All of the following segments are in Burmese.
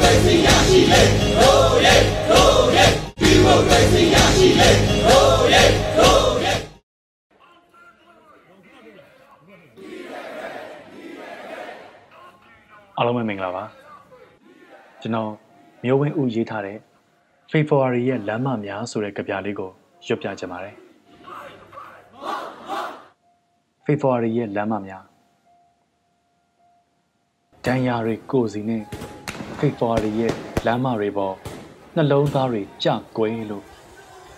ကရေစီရရှိလေရိုးရဲရိုးရဲဒီမိုကရေစီရရှိလေရိုးရဲရိုးရဲအားလုံးပဲမင်္ဂလာပါကျွန်တော်မျိုးဝင်းဦးရေးထားတဲ့ February ရဲ့လမ်းမများဆိုတဲ့ကြပြလေးကိုရွတ်ပြချင်ပါတယ် February ရဲ့လမ်းမများဒဏ်ရာတွေကိုယ်စီနဲ့ February ရဲ့လမ်းမတွေပေါ်နှလုံးသားတွေကြကွယ်လို့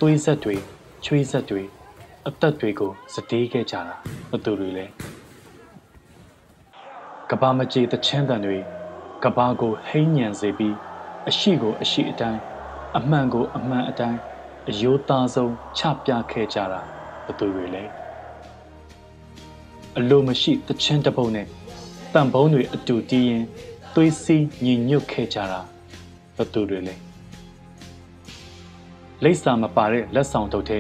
သွေးဆက်တွေချွေးဆက်တွေအသက်တွေကိုစတေးခဲ့ကြတာဘသူတွေလဲကဘာမကြေတချင်းတန်တွေကဘာကိုဟိမ့်ညံစေပြီးအရှိကိုအရှိအတိုင်းအမှန်ကိုအမှန်အတိုင်းအယိုးသားဆုံးချပြခဲ့ကြတာဘသူတွေလဲအလိုမရှိတချင်းတစ်ပုတ်နဲ့တန်ဖုံးတွေအတူတီးရင် သွေးစီးညီညွတ်ခဲ့ကြတာဘသူတွေလဲလိပ်စာမပါတဲ့လက်ဆောင်တုပ်ထဲ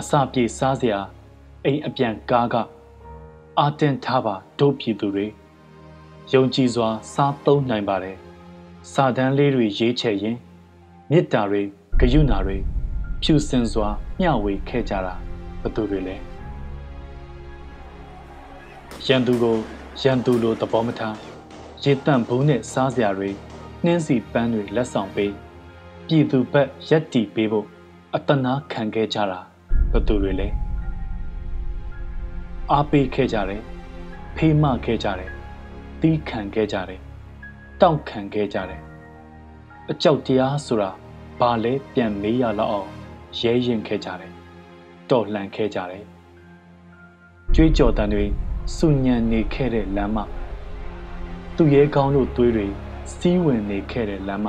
အစာပြေစားစရာအိမ်အပြန်ကားကအာတင်ထားပါဒုပြည်သူတွေယုံကြည်စွာ စားသုံးနိုင်ပါတယ်။စာတန်းလေးတွေရေးချယ်ရင်မေတ္တာတွေဂရုဏာတွေဖြူစင်စွာ မျှဝေခဲ့ကြတာဘသူတွေလဲ။ရန်သူကိုရန်သူလိုသဘောမထား ရေတန့်ဘူးနဲ့စားစရာတွေနှင်းစီပန်းတွေလက်ဆောင်ပေးပြည်သူဘက်ရက်တီပေးဖို့အတနာခံခဲ့ကြတာဘသူတွေလဲ။အားပေးခဲ့ကြတယ်ဖေးမခဲ့ကြတယ်တီးခံခဲ့ကြတယ်တောက်ခံခဲ့ကြတယ်အကြောက်တရားဆိုတာဘာလဲပြန်မေးရလောက်အောင်ရဲရင်ခဲ့ကြတယ်တော်လှန်ခဲ့ကြတယ်ကြွေးကြော်တန်တွေစုညံနေခဲ့တဲ့လမ်းမ သူရဲကောင်းတို့သွေးတွေစီးဝင်နေခဲ့တဲ့လမ်းမ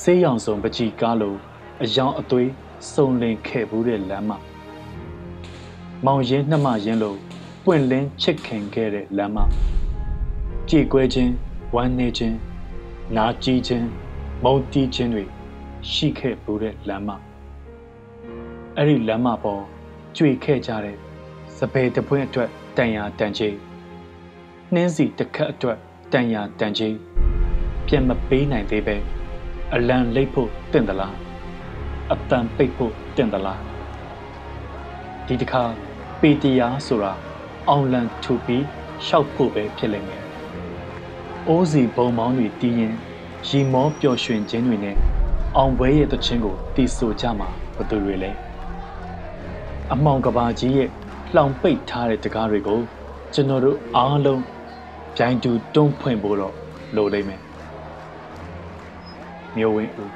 ဆေးရောင်စုံပကြီးကားလိုအယောင်အသွေးစုံလင်ခဲ့ဘူးတဲ့လမ်းမမောင်ရင်နှမရင်လိုပွင့်လင်းချစ်ခင်ခဲ့တဲ့လမ်းမကြည်ကွဲခြင်းဝမ်းနည်းခြင်းနာကြည်ခြင်းမုန်းတီးခြင်းတွေရှိခဲ့ဘူးတဲ့လမ်းမအဲ့ဒီလမ်းမပေါ်ကြွေခဲ့ကြတဲ့စပယ်တပွင့်အတွက်တန်ရာတန်ချင်း နှင်းစီတစ်ခတ်အတွက်တန်ရာတန်ချင်းပြန်မပေးနိုင်သေးပဲအလံလိတ်ဖို့တင့်သလားအတန်ပိတ်ဖို့တင့်သလားဒီတစ်ခါပေတရားဆိုတာအောင်လံထူပြီးရှောက်ဖို့ပဲဖြစ်လိမ့်မယ်အိုးစီဘုံမောင်းတွေတီးရင်ရီမောပျော်ရွှင်ခြင်းတွေနဲ့အောင်ပွဲရဲ့တခြင်းကိုတီးဆိုကြမှာဘသူတွေလဲအမောင်ကဘာကြီးရဲ့လှောင်ပိတ်ထားတဲ့တကားတွေကိုကျွန်တော်တို့အားလုံး ပြိုင်တူတွန်းဖွင့်ဖို့တော့လိုလိမ့်မယ်မျိုးဝင်းဦး